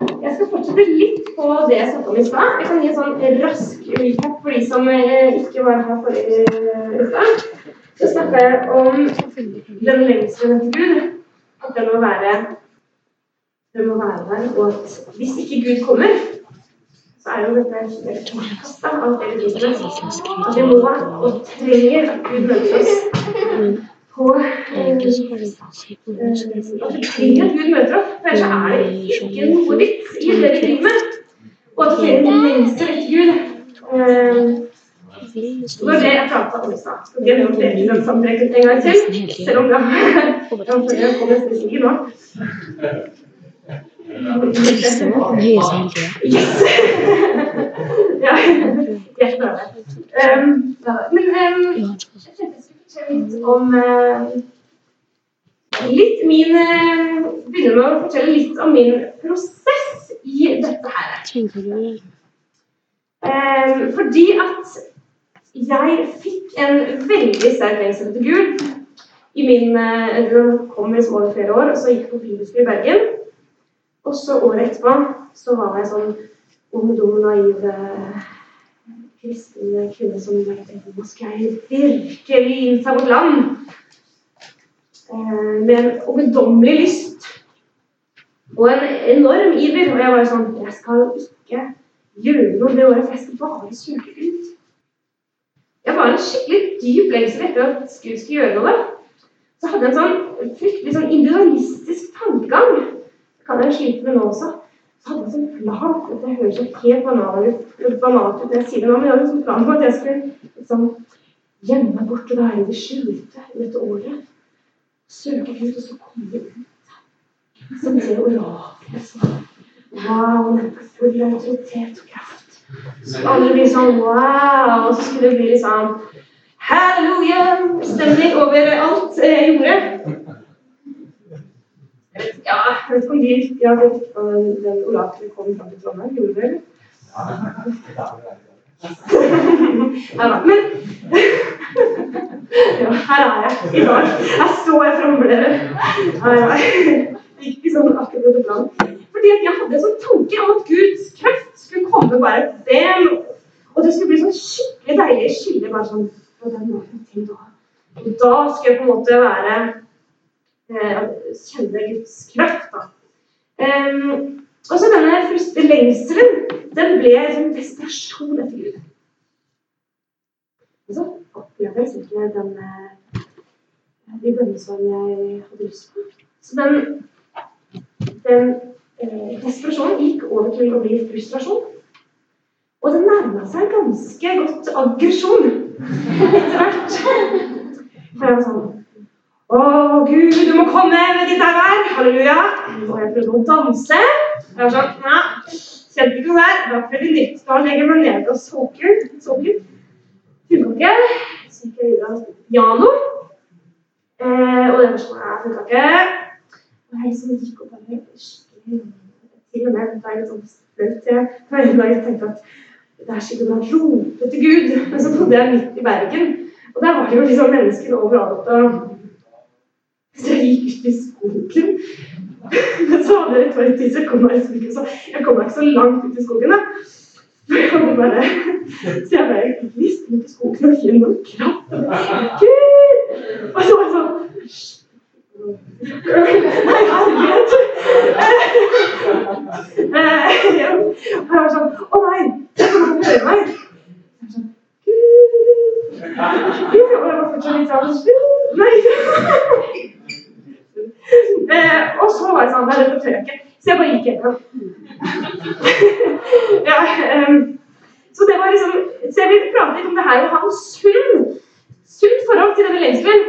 Jeg skal fortsette litt på det jeg snakket om i stad. Jeg kan gi en sånn rask recap for de som eh, ikke var her forrige uke. Så snakka jeg om den lengselen etter Gud. At den må være den må være der, og at hvis ikke Gud kommer, så er jo dette helt forkasta av med. At vi må og trenger at Gud møter oss på eh, At vi trenger Gud møter for ellers er det ikke noe vits i det vi driver med. Og at vi en etter Gud. Eh, det jeg prata om i stad. Skal vi gjøre det den sammenhengen en gang til? Selv om det kommer nesten ikke nå. Yes! Ja, jeg prøver. Um, men um, jeg litt om uh, litt min uh, Begynne med å fortelle litt om min prosess i dette her. Um, fordi at jeg fikk en veldig sterk lengsel etter Gud i min Den kom liksom over flere år, og så gikk jeg på bibelskole i Bergen. Og så året etterpå så var jeg sånn ungdom, naiv kristen kvinner som nå skal jeg virkelig innta vårt land. Eh, med en ungdommelig lyst og en enorm iver. Og jeg var sånn Jeg skal ikke gjøre noe det året, for jeg skal bare søke ut. Jeg var en skikkelig dyp lengsel etter at Gud skulle gjøre noe. Så hadde jeg en sånn fryktelig sånn individualistisk tankegang. Det kan jeg slite med nå også. Så hadde jeg sånn plan Det høres jo helt banalt ut når jeg sier det nå, men jeg hadde sånn plan på at jeg skulle liksom gjemme meg bort og være i det skjulte i dette året. Søke Gud, og så komme ut som det oraklet som Wow, full av autoritet og kraft. Så alle blir sånn wow, og så skulle det bli liksom halleluja-stemning over alt jeg gjorde. Ja, vet ikke om ja, vet den, den oraklet kom fram til Trondheim. Gjorde det, eller? Ja, men ja, her er jeg i dag. Jeg står jeg framme for dere. Nei, nei. Ikke sånn akkurat etter planen. Fordi at jeg hadde en sånn tanke om at Guds kraft skulle komme bare dem. Og det skulle bli sånn skikkelig deilig skille. bare sånn, på den måten til da. Og da skulle jeg på en måte være eh, Kjenne Guds kraft, da. Og så denne lengselen, den ble en sånn desperasjon etter Gud. Og så opplevde jeg ikke den, eh, de bønnesvarene jeg hadde lyst på. Så den, den eh, desperasjonen gikk over til å bli frustrasjon. Og det nærma seg ganske godt aggresjon etter hvert. For jeg var sånn Å, Gud, du må komme med ditt vær. Halleluja! Og jeg prøvde å danse. Jeg var sånn Nei, kjente ikke noe der. Da ble det nytt. Da legger jeg meg ned og soker. soker. Funka ikke. Så gikk jeg videre til piano. Eh, og det personen er funka ikke. Og jeg liksom gikk opp der skikkelig Til og med da jeg sånn flaut. Jeg, tenkte at det er sikkert noe rope til Gud. Men så bodde jeg midt i Bergen, og der var det jo liksom mennesker overalt. og Så jeg gikk ut i skogen. Men så hadde jeg et tid, så jeg kom meg liksom jeg kom meg ikke så langt ut i skogen. da. Jeg hadde bare, så jeg bare visste ut i skogen og kjente noen. Gud! Og så var jeg sånn Nei, herlighet! Eh, ja. Og jeg var sånn Å nei! Jeg kommer til å høre meg! Jeg var sånn, Gud! Og jeg var fortsatt litt sånn Nei! Eh, og så var jeg sånn Nei, dette tør jeg ikke. Så jeg bare gikk gjennom. ja, um, så det var liksom Så jeg vil prate litt om det her å ha en sunn, sunt forhold til denne lengselen.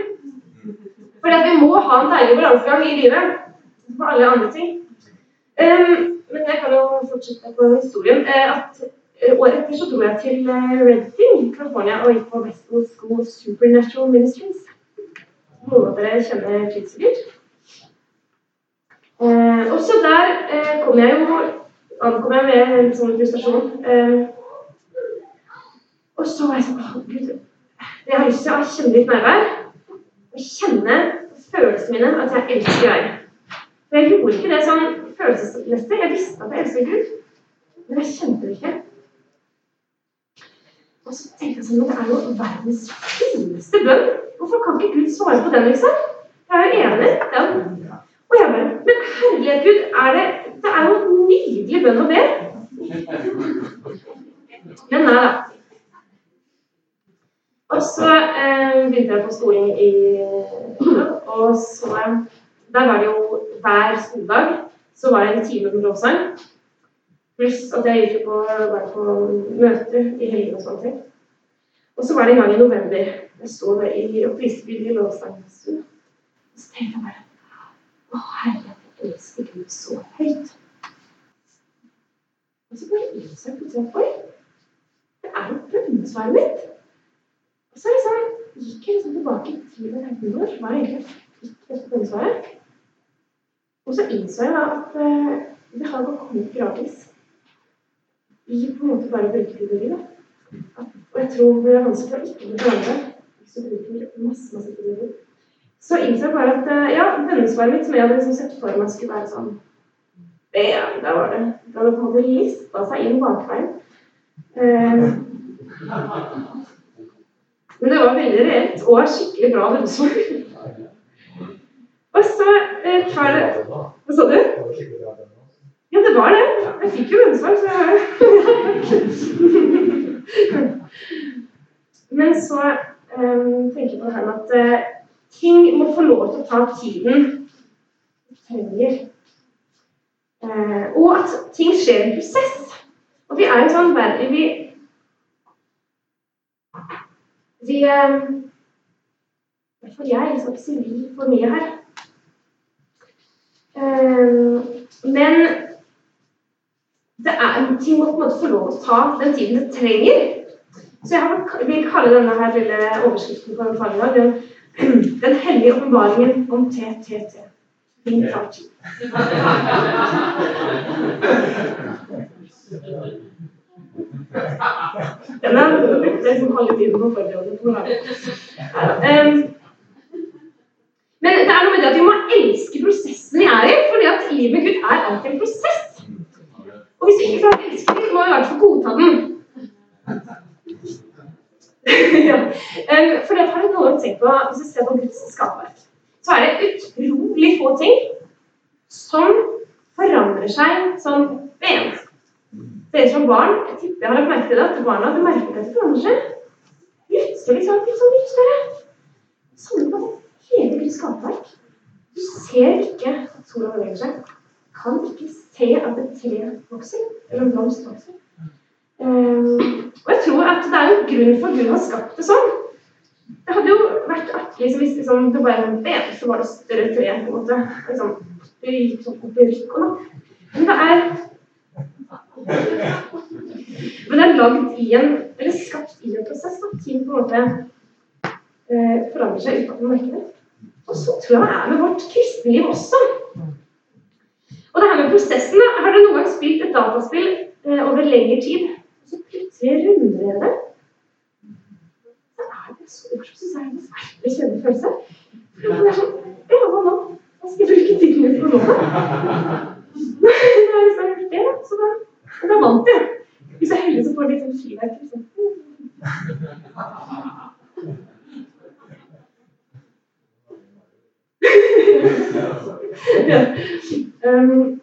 For at vi må ha en deilig balansegang i livet på alle andre ting. Um, men jeg kan jo fortsette på historien. Uh, at uh, Året etter så dro jeg til uh, Redfin, California, og gikk på Westwood School Supernatural Ministries. Noen av dere kjenner til sikkert. Eh, også der eh, kom jeg jo ankom jeg med en sånn frustrasjon. Eh, og så var jeg sånn Å, Gud, jeg har lyst til å kjenne litt nærvær. Og kjenne følelsene mine at jeg elsker deg. For jeg gjorde ikke det sånn følelsesmessig. Jeg visste at jeg elsker Gud, men jeg kjente det ikke. Og så tenkte jeg sånn, men det er jo verdens fineste bønn. Hvorfor kan ikke Gud svare på den, liksom? Jeg er jo enig. Ja. Og jeg bare Men herlighet, Gud, er det, det er jo nydelig bønn å be. Men nei da. Og så eh, begynte jeg på skolen i og så Der var det jo hver skoledag så var det en time med lovsang. Pluss at jeg gikk på, på møter i helgene og sånne ting. Og så var det en gang i november. Jeg sto i og priste i lovsangstuen. Og så tenkte jeg bare Å, herre, jeg elsker Gud så høyt. Og så bare innså jeg plutselig at oi, det er jo bønnesvaret mitt. Og så liksom, gikk jeg liksom tilbake i tid og tenkte når er egentlig fikk dette bønnesvaret? Og så innså jeg da at uh, det har gått kommet Vi på en måte bare bruker teorier. Og jeg tror det er vanskelig å ikke bli hverandre hvis du bruker masse, masse teorier. Så innså jeg bare at uh, ja, bønnesvaret mitt som jeg hadde liksom sett for meg skulle være sånn det, der var det. Det hadde på en måte lista seg inn bakveien. Uh, men det var veldig reelt og skikkelig bra bønnesvar. Og så eh, det Hva sa du? Ja, det var det. Jeg fikk jo bønnesvar, så jeg Men så um, tenker jeg på det her med at uh, ting må få lov til å ta tiden det trenger. Uh, og at ting skjer i prosess. Og vi er en sånn verre vi vi I hvert fall jeg. skal ikke si vi for mye her. Men det er, ting må på en måte få lov å ta den tiden det trenger. Så jeg vil kalle denne her lille overskriften på faget den, den hellige åpenbaringen om TTT. Min fartid. brukte jeg halve tiden på å forberede på. Men det er noe med det at vi må elske prosessen vi er i, fordi at livet med Gud er alltid en prosess. Hvis vi ikke så å elske den, må vi i hvert fall godta den. ja. For det har du noe å tenke på, Hvis du ser på Guds skaperverk. så er det utrolig få ting som forandrer seg sånn ved en. dere som barn jeg tipper jeg har lagt merke til det, at barna hadde merker at de forandrer seg. Plutselig så er sånn mye større. Samme på hele Guds skaperverk. Du ser ikke at sola beveger seg. Kan ikke se at et tre vokser, eller en blomst vokser. Um, og jeg tror at det er en grunn for at Gud har skapt det sånn. Det hadde jo vært artig hvis liksom, det bare var så var det større tre. på en måte. Liksom, det gikk sånn rykk og. Men det er men det er lagd i en, eller skapt i en prosess. Da. Ting på en måte eh, forandrer seg uten at man merker det. Og så tror jeg det er med vårt kristenliv også. Og det her med prosessen, da, Har dere noen gang spilt et dataspill eh, over lengre tid, og så plutselig runder dere det? Da er det så synes jeg er en kjennende følelse. Det er sånn Ja, hva nå? Hva skal jeg bruke tiden min på nå? Det er liksom det, så da men da vant jeg. Hvis jeg er heldig, så får de litt sånn skiverk. Liksom. ja. Um,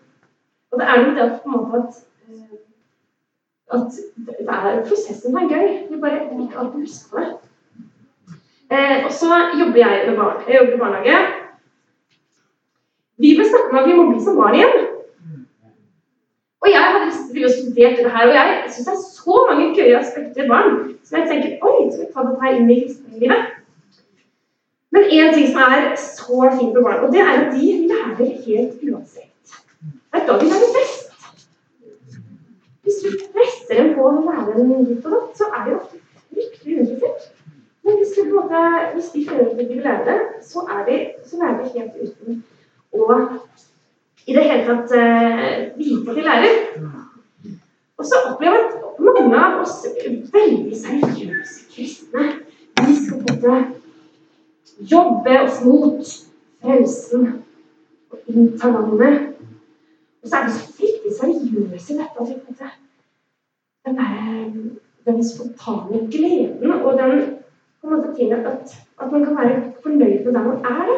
og det er noe det at på en måte at, uh, at det er prosessen er gøy. Vi bare ikke alltid husker på det. Uh, og så jobber jeg med barn. Jeg jobber i barnehage. Vi ble snakke om at vi må bli som barn igjen. Og jeg hadde studert det her, og jeg syns det er så mange gøye aspekter ved barn som jeg tenker oi, skal vi ta dette her inn i kristenlivet? Men én ting som er så fint med barn, og det er at de lærer helt uansett. Det er da de lærer best. Hvis du presser dem på å lære dem litt og datt, så er de ofte fryktelig uinteressert. Men hvis, du, måte, hvis de føler at de vil lære det, så, er de, så lærer de helt uten å i det hele tatt uh, vite at de lærer. Og så opplever jeg at mange av oss veldig seriøse kristne vi skal på en måte jobbe oss mot frelsen og innta landet. Og så er de så fryktelig seriøse i dette. Altså, den, der, den spontane gleden og den på en måte til at, at man kan være fornøyd med der man er.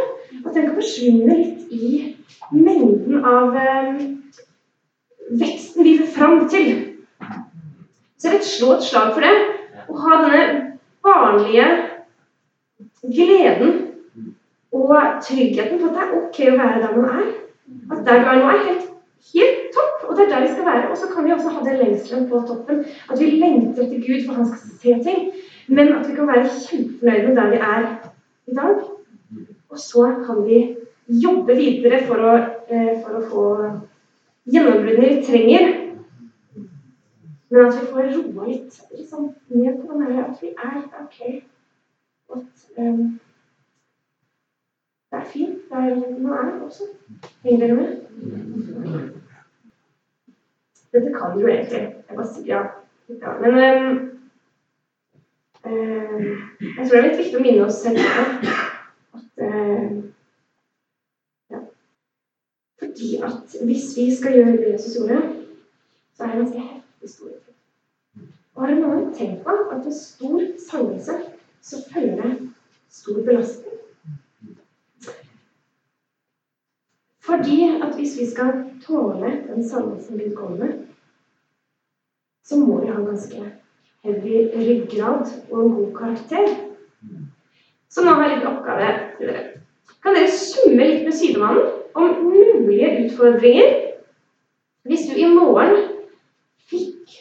At den kan forsvinne litt i mengden av eh, veksten vi vil fram til. Så jeg vil slå et slag for det. Å ha denne vanlige gleden og tryggheten på at det er ok å være der man er. At der du er nå, er helt, helt topp, og det er der vi skal være. Og så kan vi også ha den lengselen på toppen. At vi lengter etter Gud, for han skal se ting. Men at vi kan være kjempefornøyde med der vi er i dag. Og så kan vi jobbe videre for å, eh, for å få gjennombruddene vi trenger. Men at vi får roa litt liksom, ned på den her at vi er ok. At um, det er fint der man er også. Henger dere med? Dette kan du egentlig. Jeg bare sier ja. ja. Men um, uh, jeg tror det er litt viktig å minne oss selv på at uh, ja. Fordi at hvis vi skal gjøre det Jesus gjorde, så er det ganske heftig stor Og har noen tenkt på at en stor sannelse så følger det stor belastning? Fordi at hvis vi skal tåle den salvelsen Gud kommer med, så må vi ha ganske heavy ryggrad og en god karakter. Så nå har jeg litt oppgave til dere. Kan dere summe litt med sidemannen om mulige utfordringer hvis du i morgen fikk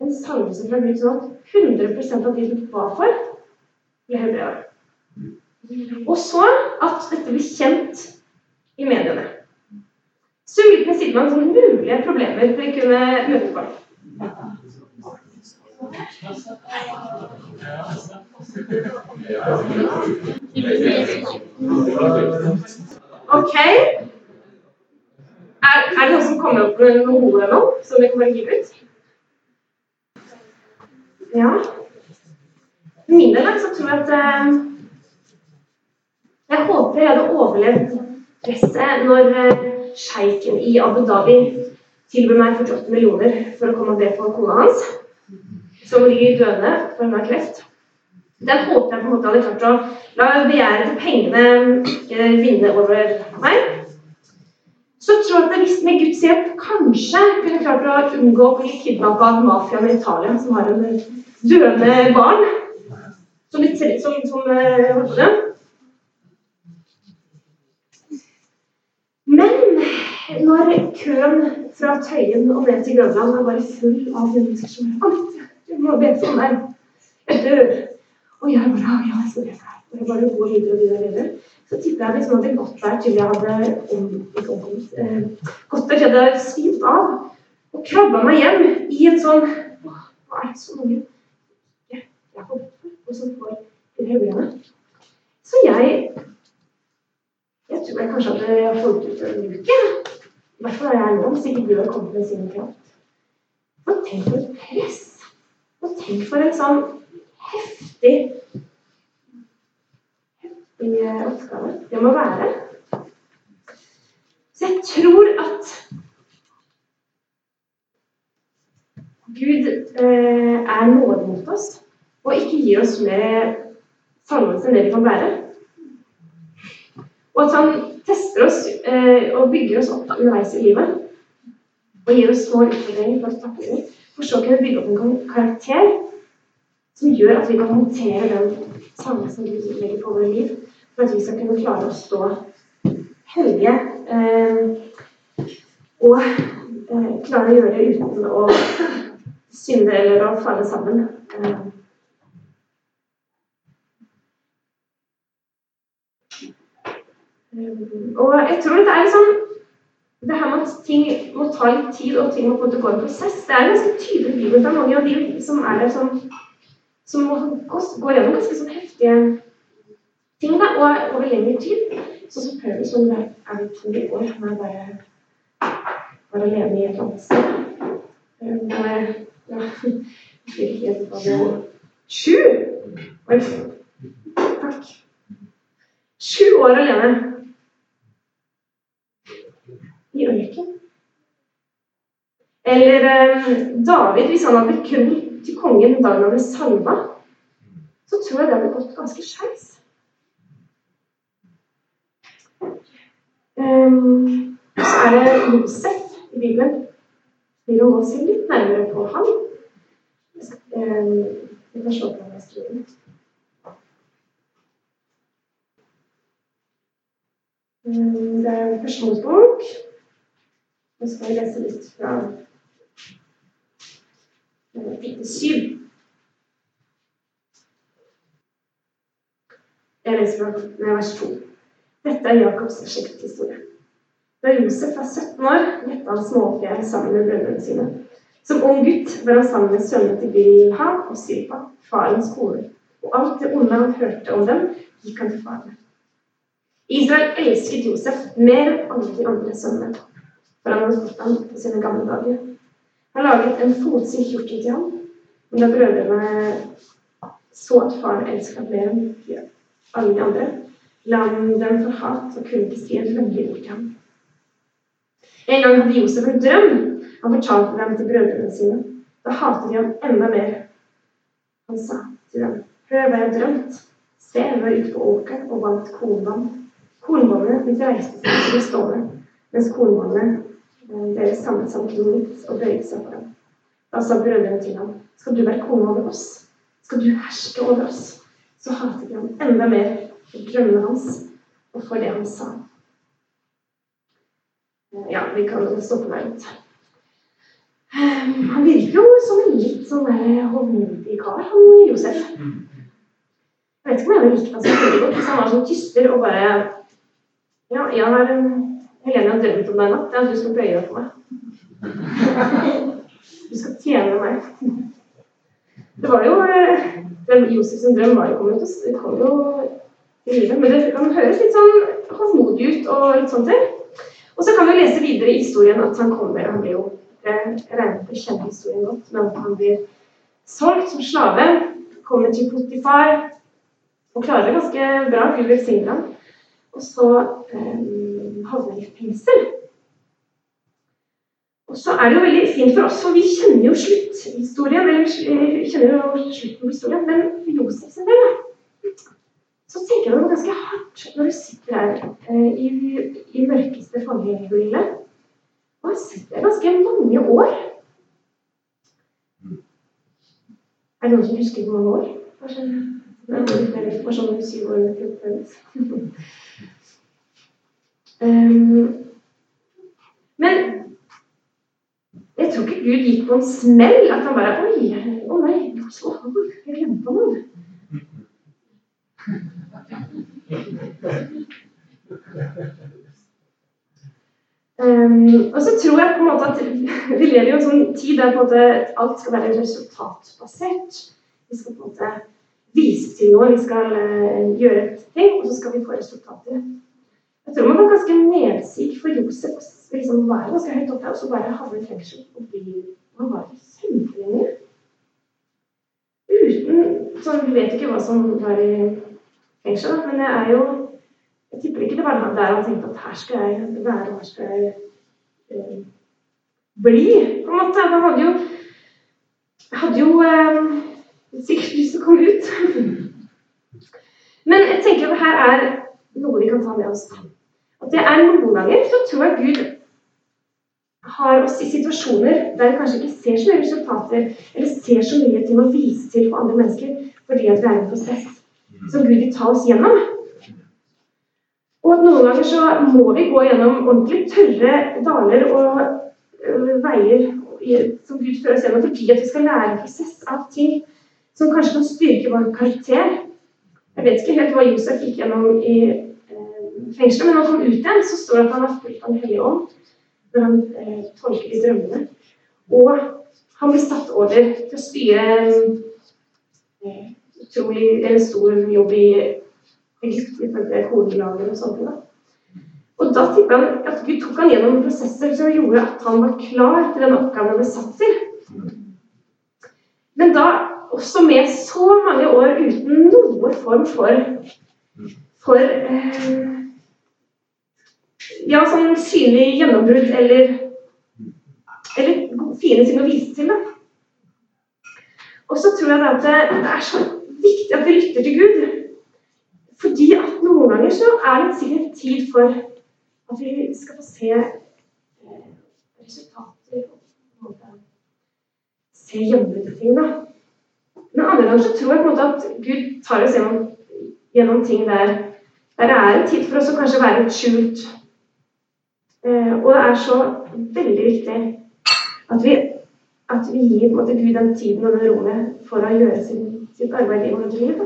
en salvelse fra Gud sånn at 100 av de du ba for, ble helbreda? Og så at dette blir kjent i mediene. Litt med man sånne mulige problemer for å kunne møte folk. Ok. Er, er det noen som kommer opp med noen gode nå, som vi kan å hive ut? Ja. For min del så tror jeg at eh, Jeg håper jeg hadde overlevd presset når eh, sjeiken i Abu Dhabi tilbød meg 48 millioner for å komme og be for kona hans, som ligger for en kreft. Den håpet jeg på en måte hadde klart å la begjæret for pengene vinne over meg. Så tror jeg at hvis med Guds hjelp kanskje kunne klart å unngå å bli kidnappa av mafiaen i Italia, som har en døende barn som, som, som, holdt på det. Men når køen fra Tøyen og ned til Grønland er bare full av mennesker som alltid du må be for meg. Jeg dør. Og jeg bare ja, jeg skal be for. Og jeg bare går videre og videre. videre. Så tipper jeg liksom hadde gått der til jeg hadde om, ikke omkommet, eh, gått der til jeg hadde svimt av. Og krabba meg hjem i en sånn Hva er det så mange jeg, jeg får og som får helbrede? Så jeg jeg tror jeg kanskje hadde holdt ut en uke. I hvert fall er jeg nå, hvis ikke Gud har kommet med sin kraft. Og tenk for et press. Og tenk for en sånn heftig heftig oppgave det må være. Så jeg tror at Gud eh, er nådig mot oss og ikke gir oss mer sannhet enn det vi kan bære. Og at han tester oss eh, og bygger oss opp underveis i livet. Og gir oss små utfordringer for å takle dem. For så å kunne bygge opp en karakter som gjør at vi kan håndtere den samme som Gud legger på våre liv. For at vi skal kunne klare å stå hellige eh, og eh, klare å gjøre det uten å synde eller å falle sammen. Eh, Og jeg tror det er liksom det her med at ting må ta litt tid, og ting må på en måte gå i prosess, det er ganske tydelig i. Det er mange av de som er der, som, som må gå, gå gjennom ganske sånn heftige ting da, og over lengre tid. Så selvfølgelig sånn som er det to år som er bare var alene i et annet sted. Var. Sju! Takk. Sju år alene i ørken. Eller eh, David, hvis han hadde kunnet til kongen da han ble salva, så tror jeg det hadde gått ganske skeis. Um, så er det Josef i Bibelen. Vi kan gå og se litt nærmere på ham. Um, vi kan se på historien. Um, det er en personbok. Nå skal jeg lese litt fra kapittel syv. Jeg leser fra vers 2. Dette er Jakobs slektshistorie. Da Josef var 17 år, lette han småfe sammen med brødrene sine. Som ung gutt var han sammen med sønnene til Bilha og Silpa, farens kone. Og alt det onde han hørte om dem, gikk han til faren. Israel elsket Josef mer enn alle de andre sønnene, for han hadde fått ham på sine gamle dager. Han laget en fotsid kjortel til ham, men da brødrene så at faren elsket mer enn alle de andre, la han dem for hat og kunne ikke si en vennlig ord til ham. En gang hadde Josef en drøm. Han fortalte dem til brødrene sine. Da hatet de ham enda mer. Han sa til dem, hør hva jeg har drømt. Se, jeg var ute på åkeren og vant kornvann. Kornvannet mitt reiste seg til å stående, mens kornvannet deres samlet seg omkring mitt og bøyde seg for ham. Da sa brødrene til ham, skal du være konge over oss? Skal du herske over oss? Så hatet de ham enda mer for drømmene hans og for det han sa. Ja, vi kan stoppe der litt. Han virker jo som en litt sånn hovmodig kar, han Josef. Jeg vet ikke om jeg hadde likt han så veldig godt hvis han var sånn tyster og bare Ja, jeg har Helene har drømt om deg i natt. at du skal bøye deg for meg. Du skal tjene meg. Det var jo den Josefs drøm var jo kommet det kom jo i livet. Men det kan høres litt sånn håndmodig ut og litt sånt til. Og så kan vi lese videre i historien at han kommer Han blir jo Jeg regner med å historien godt, men han blir solgt som slave, kommer til Potifar og klarer det ganske bra. Gud velsigner ham. Og så um, havner i fengsel. Og så er det jo veldig fint for oss, for vi kjenner jo slutthistorien. Eller kjenner jo slutten på historien, men for Josef sin del så tenker jeg det ganske hardt når du sitter her eh, i, i mørkeste fangehullet og har sittet der ganske mange år. Er det noen som husker hvor mange år? Kanskje det var sånn syv år Men jeg tror ikke Gud gikk på en smell. At han bare Oi, å nei, jeg glemte noe. Um, og så tror jeg på en måte at vi lever i en sånn tid der på en måte alt skal være resultatbasert. Vi skal på en måte vise til noe, vi skal uh, gjøre ting, og så skal vi få resultater. Jeg tror man var ganske nedsig for Josef liksom være ganske høyt oppe og så bare havne i fengsel. og bli, Man var kjempelenge. Uten sånn, Vi vet ikke hva som var i fengsel, men jeg er jo jeg tipper ikke det var der han tenkte at her skal jeg være, her skal jeg eh, bli, på en måte. Han hadde jo, hadde jo eh, sikkert lyst til å komme ut. Men jeg tenker at her er noe vi kan ta med oss. At det er noen ganger så tror jeg Gud har oss i situasjoner der vi kanskje ikke ser så mye resultater, eller ser så mye til å vise til for andre mennesker, fordi at vi er i en prosess som Gud vil ta oss gjennom. Og at noen ganger så må vi gå gjennom ordentlig tørre daler og øh, veier som Gud fører oss gjennom, fordi at vi skal lære en prosess av ting som kanskje kan styrke vår karakter. Jeg vet ikke helt hva Josef gikk gjennom i fengselet, men når han kom ut igjen, så står det at han har fulgt Den hellige ånd når han eh, tolker de drømmene. Og han blir satt over til å styre en eh, utrolig, eller stor jobb i ifølge og sånt. Da. Og da tipper han at Gud tok han gjennom prosesser som gjorde at han var klar til den oppgaven han ble satt til. Men da også med så mange år uten noe form for, for eh, ja, sånn synlig gjennombrudd eller, eller fine ting å vise til. Da. Og så tror jeg at det, er så viktig at vi lytter til Gud. Fordi at noen ganger så er det sikkert tid for at vi skal få se eh, resultater og se gjemte ting. da. Men andre ganger så tror jeg på en måte at Gud tar oss gjennom, gjennom ting der, der det er en tid for oss å kanskje være litt skjult. Eh, og det er så veldig viktig at vi, at vi gir måte, Gud den tiden og den rommet for å gjøre sin, sitt arbeid i vårt liv.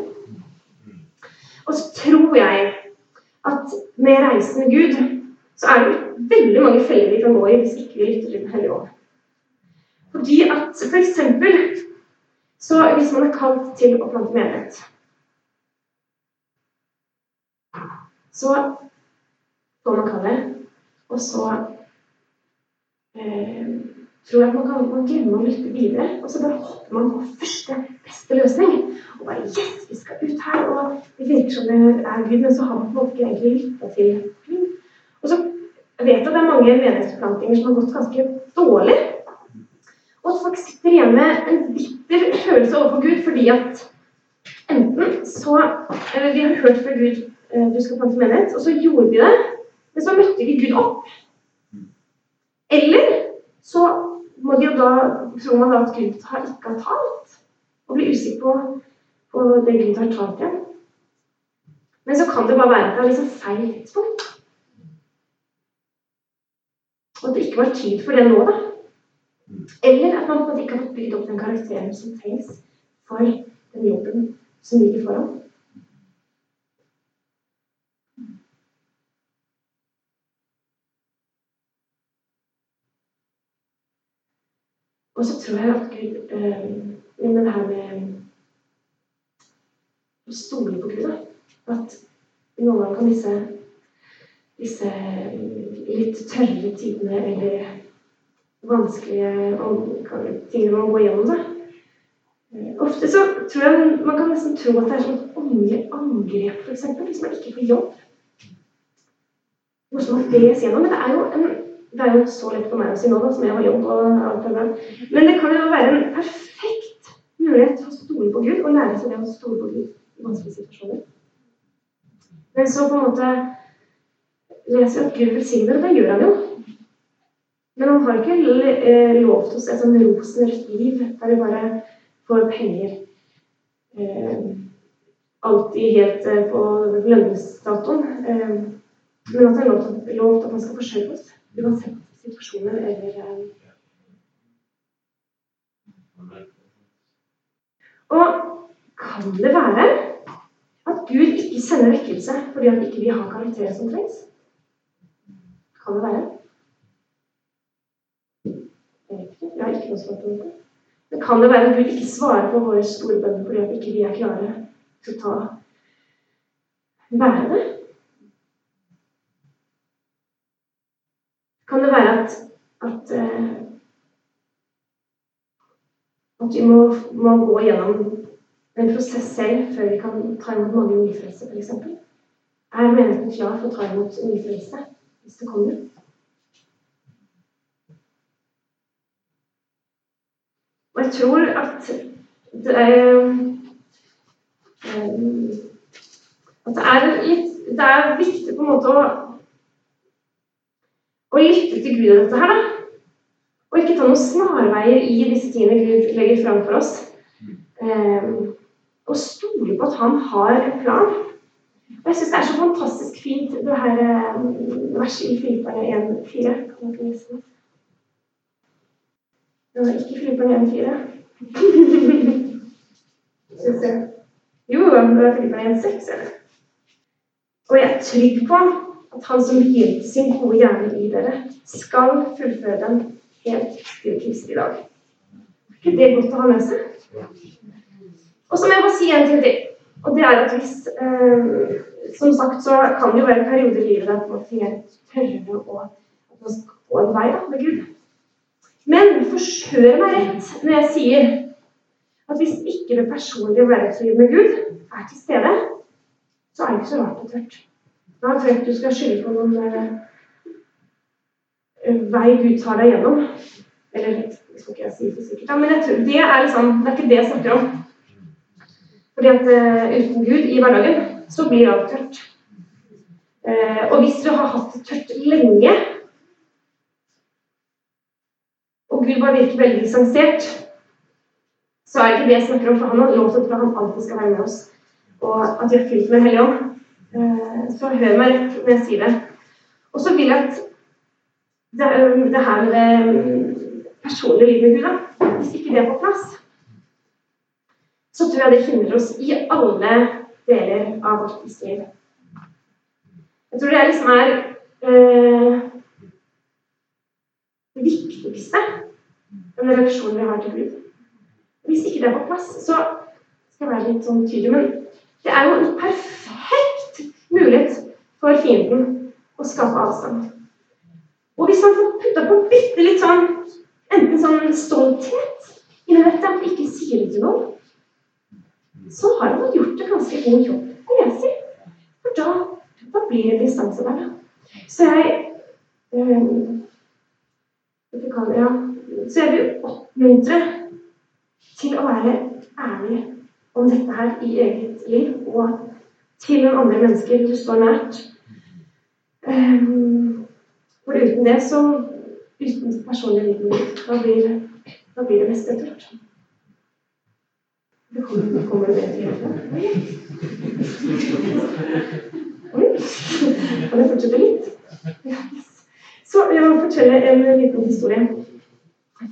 Og så tror jeg at med reisen med Gud så er det veldig mange feller vi kan gå i hvis ikke vi lytter til Den hellige ånd. Fordi at for eksempel så hvis man er kalt til å plante menighet Så får man kallet, og så eh, tror jeg man kan man glemmer å lytte videre. Og så bare hopper man på første beste løsning. Og bare Yes, vi skal ut her! Og det virker som det er Gud, men så har man på en måte ikke egentlig lytta til Gud. Og så vet jeg at det er mange menighetsforplantinger som har gått ganske dårlig. Og at folk sitter igjen med en bitter følelse overfor Gud fordi at enten så Eller Vi har hørt fra Gud eh, du skal plante menighet, og så gjorde de det, men så møtte ikke Gud opp. Eller så må de jo da tror man at Gud har ikke har talt, og blir usikker på, på det Gud har talt igjen. Men så kan det bare være det er liksom feil tidspunkt. Og at det ikke var tid for det nå, da. Eller at man på ikke har fått bygd opp den karakteren som trengs for den jobben som ligger foran. Og så tror jeg at Gud eh, Men det her med å stole på Gud, da. At noen ganger kan disse, disse litt tørre tidene eller vanskelige tingene man går gjennom, da. Eh, ofte så tror jeg man kan nesten tro at det er sånn åndelig angrep, f.eks., hvis man ikke får jobb. Noe som man les gjennom. Men det er jo en det er jo så lett for meg å si nå, da, som jeg har jobb og alt det der. Men det kan jo være en perfekt mulighet for å stole på Gud og lære seg det å stole på Gud i vanskelige situasjoner. Men så på en måte leser vi at Gud velsigner, og det gjør han jo. Men han har ikke eh, lovt oss et sånn rosenrødt liv der vi bare får penger eh, alltid helt eh, på lønningsdatoen. Eh, men at han har lovt at man skal forsørge oss. Uansett situasjoner eller eh, Og kan det være at Gud ikke sender vekkelse fordi at ikke vi har karakterer som trengs? Kan det være? Jeg vet ikke. Jeg har ikke noe svar på det. Men kan det være at Gud ikke svarer på våre store bønner fordi at ikke vi er klare til å ta være det? Kan det være at, at, eh, at vi må, må, gå gjennom en prosess selv før vi kan ta imot mange nyfrelste, f.eks. Er menigheten klar for å ta imot nyfrelste hvis det kommer? Og jeg tror at det er um, At det er litt Det er viktig på en måte å Gud dette her, da. Og ikke ta noen snarveier i disse tingene Gud legger fram for oss. Um, og stole på at han har en plan. Og jeg syns det er så fantastisk fint, det her um, verset i Filipperne 1,4. Kan dere lese det? Det var ikke Filipperne 1,4. Jo, det er Filipperne 1,6, eller? Og jeg er trygg på at Han som begynte sin gode hjerne i dere, skal fullføre den helt til Kristi dag. Er ikke det godt å ha med seg? Og så må jeg bare si en ting til. Og det er at hvis eh, Som sagt så kan det jo være perioder i livet der man ting er tørre og at man skal gå en vei da, med Gud. Men forstør meg rett når jeg sier at hvis ikke det personlige hverdagslivet med Gud er til stede, så er det ikke så rart er tørt. Da tror jeg ikke du skal skylde på noen eh, vei Gud tar deg gjennom. Eller jeg si for sikkert. Men tror, det er liksom, det er ikke det jeg snakker om. Fordi at uh, uten Gud i hverdagen, så blir alt tørt. Uh, og hvis du har hatt det tørt lenge, og Gud bare virker veldig distansert, så er det ikke det jeg snakker om, for han har lov til at han alltid skal være med oss, og at vi er fylt med Hellig ånd. Uh, så hør meg rett når jeg sier det. Og så vil jeg at det, det her med det personlige livet med Gud, da, hvis ikke det er på plass, så tror jeg det hindrer oss i alle deler av vårt liv. Jeg tror det liksom er eh, det viktigste den relasjonen vi har til Gud. Hvis ikke det er på plass, så skal jeg være litt sånn tydelig, men det er jo perfekt mulighet for fienden å skape avstand. Og hvis han får putta på bitte litt sånn enten sånn stolthet inni dette, at vi ikke sier det til noen, så har han gjort en ganske god jobb, vil jeg si. For da, da blir det distanse der. Så jeg um, ja, Så jeg vil oppmuntre til å være ærlig om dette her i eget liv, og til noen andre mennesker du står nært. Um, for uten det, så Uten personlig liv, da da blir det meste tørt. Det kommer, det kommer med til Oi. Kan jeg fortsette litt? Så jeg må fortelle en liten historie.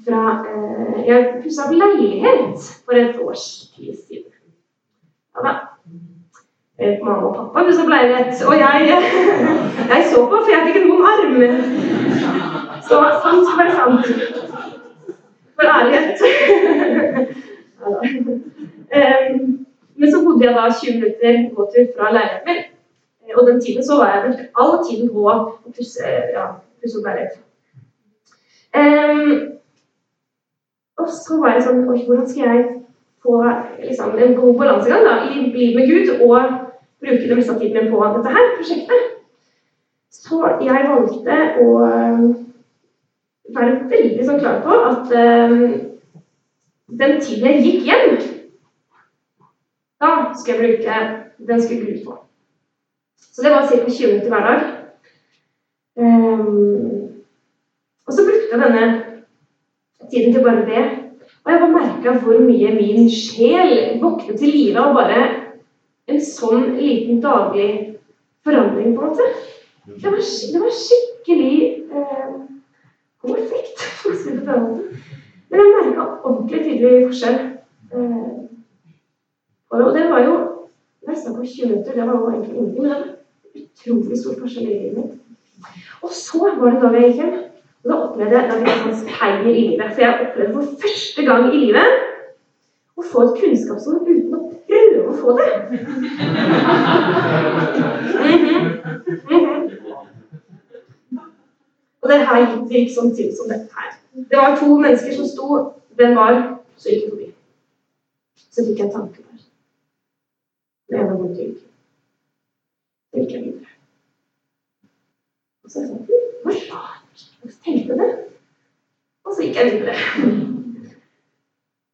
Fra, eh, jeg pussa opp leilighet for et års tid siden. Ja da. Eh, mamma og pappa pussa opp leilighet. Og jeg, jeg så på, for jeg fikk en vond arm. Så sant være sant. For ærlighet. Men så bodde jeg da 20 minutter gåtur fra leiligheten min. Og den tiden så var jeg all tiden på å pusse, ja, opp leilighet. Um, og så var jeg sånn Oi, hvordan skal jeg få liksom, en god balansegang da, i livet med Gud og bruke det meste av tiden min på dette her prosjektet. Så jeg valgte å um, være veldig sånn klar på at um, den tiden jeg gikk hjem, da skulle jeg bruke Den skulle Gud få. Så det var ca. 20 minutter hver dag. Um, og så brukte jeg denne tiden til bare det. Og jeg bare merka hvor mye min sjel våknet til live og bare en sånn liten daglig forandring, på en måte. Det var, det var skikkelig eh, god effekt, for å si det på den måten. Men jeg merka ordentlig tydelig forskjell. Eh, og det var jo nesten på 20 minutter. Det var jo egentlig ingenting. Men det var utrolig stor forskjell i livet mitt. Og så var det da jeg gikk hjem. Og da opplevde jeg da en speil i livet. For jeg opplevde for første gang i livet å få et kunnskapsord uten å prøve å få det. Og det her gikk sånn til som dette her. Det var to mennesker som sto. Den var Så gikk jeg forbi. Så fikk jeg en tanke der. Det ene vondt i ryggen. Så gikk jeg videre. Og så sa jeg Hva rart. Og så tenkte jeg det. Og så gikk jeg videre.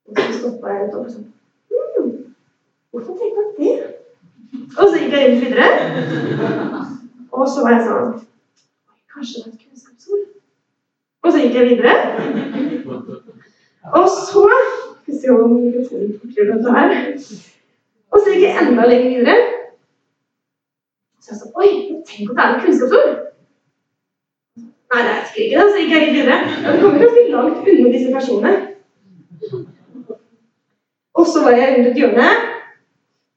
Og så stoppa jeg litt opp og sånn Hvorfor tenkte jeg det? Og så gikk jeg inn videre. Og så var jeg sånn Kanskje det er et kunnskapsord? Og så gikk jeg videre. Og så Skal vi se om mikrofonen forklarer dette her. Og så gikk jeg enda lenger videre. Så jeg sa Oi, tenk om det er et kunnskapsord? Nei, det er ikke det. Så gikk jeg litt videre. Og det kommer ganske langt unna disse personene. Så var jeg rundt et hjørne.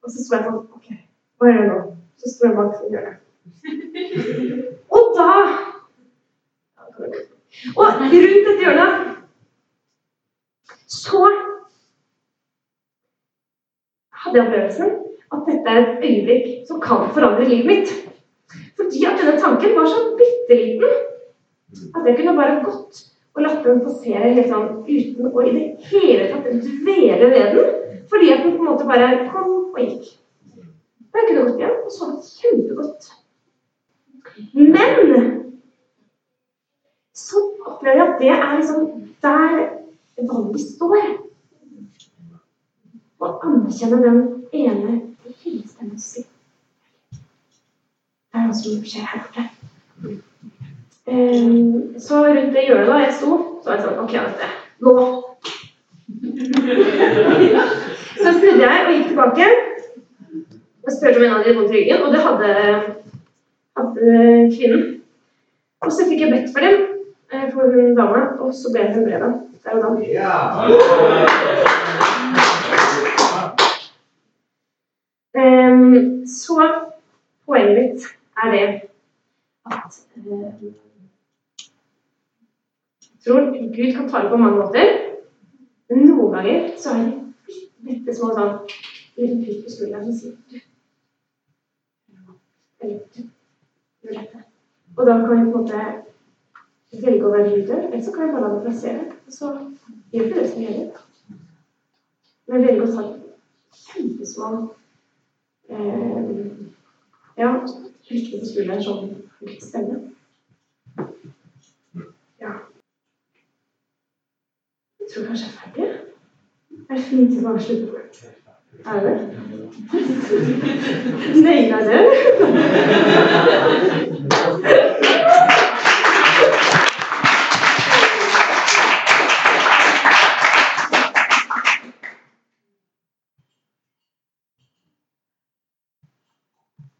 Og så sto jeg sånn OK, hva gjør jeg nå? Så sto jeg bak sånn hjørne. Og da Og rundt dette hjørnet så hadde jeg opplevelsen at dette er et øyeblikk som kan forandre livet mitt. Fordi at denne tanken var så bitte liten at jeg kunne bare gått og latt den passere helt sånn uten å i det hele tatt dvele ved den. Fordi at den på en måte bare kom og gikk. Jeg kunne gått hjem og sovet kjempegodt. Men så opplever jeg at det er liksom der valget står. Å anerkjenne den ene lille stemmen som sier Det er noe som skjer her borte. Um, så rundt det hjørnet da jeg sto, så var jeg sånn Ok, dette. Nå! Så snudde jeg og gikk tilbake og spurte om en av de vondt i ryggen, og det hadde, hadde kvinnen. Og så fikk jeg bedt for dem, eh, for hun dama, og så ble jeg helbreda der og da. Um, så poenget mitt er det at jeg tror Gud kan tale på mange måter. Men noen ganger så har det bitte små sånn liten pust på skulderen som sier du. Eller du. Gjør dette. Og da kan vi på en måte velge å være lydhør, eller så kan vi bare la det plassere. Og så gjør vi det som gjelder. Men velge å ta kjempesmå eh, Ja, riktig på skulderen sånn litt stemme. Ja. Jeg tror kanskje jeg er ferdig. Er det fint til å avslutte? Er det? Naila det?